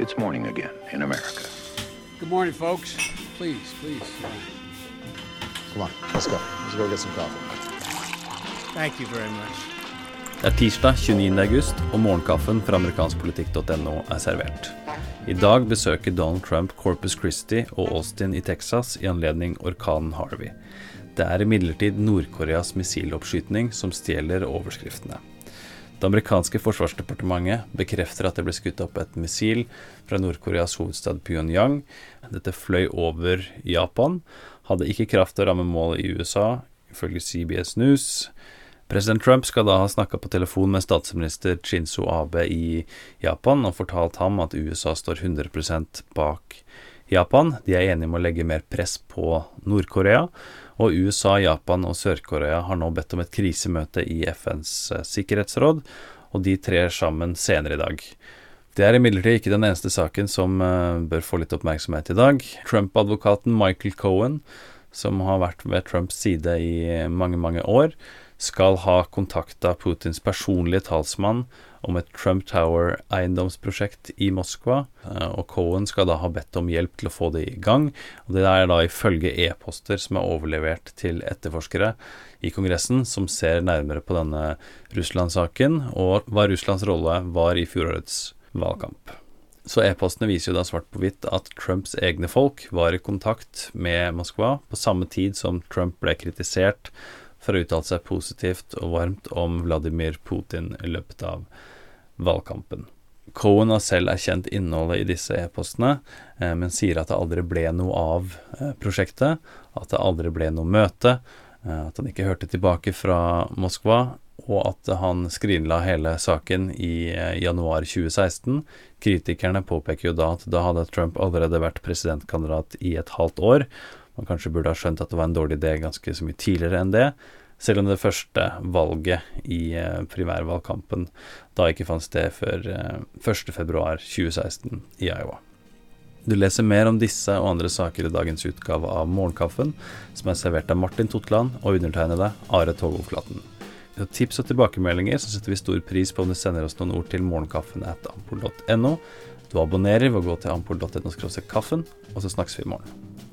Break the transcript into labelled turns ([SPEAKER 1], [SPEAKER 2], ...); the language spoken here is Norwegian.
[SPEAKER 1] It's morning again in America.
[SPEAKER 2] Good morning, folks. Please, please.
[SPEAKER 3] Come on, let's go. Let's go get some coffee.
[SPEAKER 2] Thank you very much.
[SPEAKER 4] Det er tirsdag 29. august, og morgenkaffen fra amerikanskpolitikk.no er servert. I dag besøker Donald Trump Corpus Christi og Austin i Texas i anledning orkanen Harvey. Det er imidlertid Nord-Koreas missiloppskyting som stjeler overskriftene. Det amerikanske forsvarsdepartementet bekrefter at det ble skutt opp et missil fra Nord-Koreas hovedstad Pyongyang. Dette fløy over Japan, hadde ikke kraft til å ramme målet i USA, ifølge CBS News. President Trump skal da ha snakka på telefon med statsminister Shinzo Abe i Japan og fortalt ham at USA står 100% bak Japan. De er enige om å legge mer press på Nord-Korea. Og USA, Japan og Sør-Korea har nå bedt om et krisemøte i FNs eh, sikkerhetsråd, og de trer sammen senere i dag. Det er imidlertid ikke den eneste saken som uh, bør få litt oppmerksomhet i dag. Trump-advokaten Michael Cohen, som har vært ved Trumps side i mange, mange år, skal ha kontakta Putins personlige talsmann om et Trump Tower-eiendomsprosjekt i Moskva, eh, og Cohen skal da ha bedt om hjelp til å få det i gang. og Det er da ifølge e-poster som er overlevert til etterforskere i Kongressen, som ser nærmere på denne Russland-saken, og hva Russlands rolle var i fjorårets valgkamp. Så e-postene viser jo da svart på hvitt at Trumps egne folk var i kontakt med Moskva på samme tid som Trump ble kritisert for å uttale seg positivt og varmt om Vladimir Putin i løpet av valgkampen. Cohen har selv erkjent innholdet i disse e-postene, eh, men sier at det aldri ble noe av eh, prosjektet, at det aldri ble noe møte, eh, at han ikke hørte tilbake fra Moskva, og at han skrinla hele saken i januar 2016. Kritikerne påpeker jo da at da hadde Trump allerede vært presidentkandidat i et halvt år. Man kanskje burde ha skjønt at det var en dårlig idé ganske så mye tidligere enn det selv om det første valget i eh, primærvalgkampen da ikke fant sted før eh, 1.2.2016 i Iowa. Du leser mer om disse og andre saker i dagens utgave av Morgenkaffen, som er servert av Martin Totland og undertegnede Are Togolflaten. Ved tips og tilbakemeldinger så setter vi stor pris på om du sender oss noen ord til morgenkaffen at ampol.no. Du abonnerer ved å gå til ampol.no kaffen, og så snakkes vi i morgen.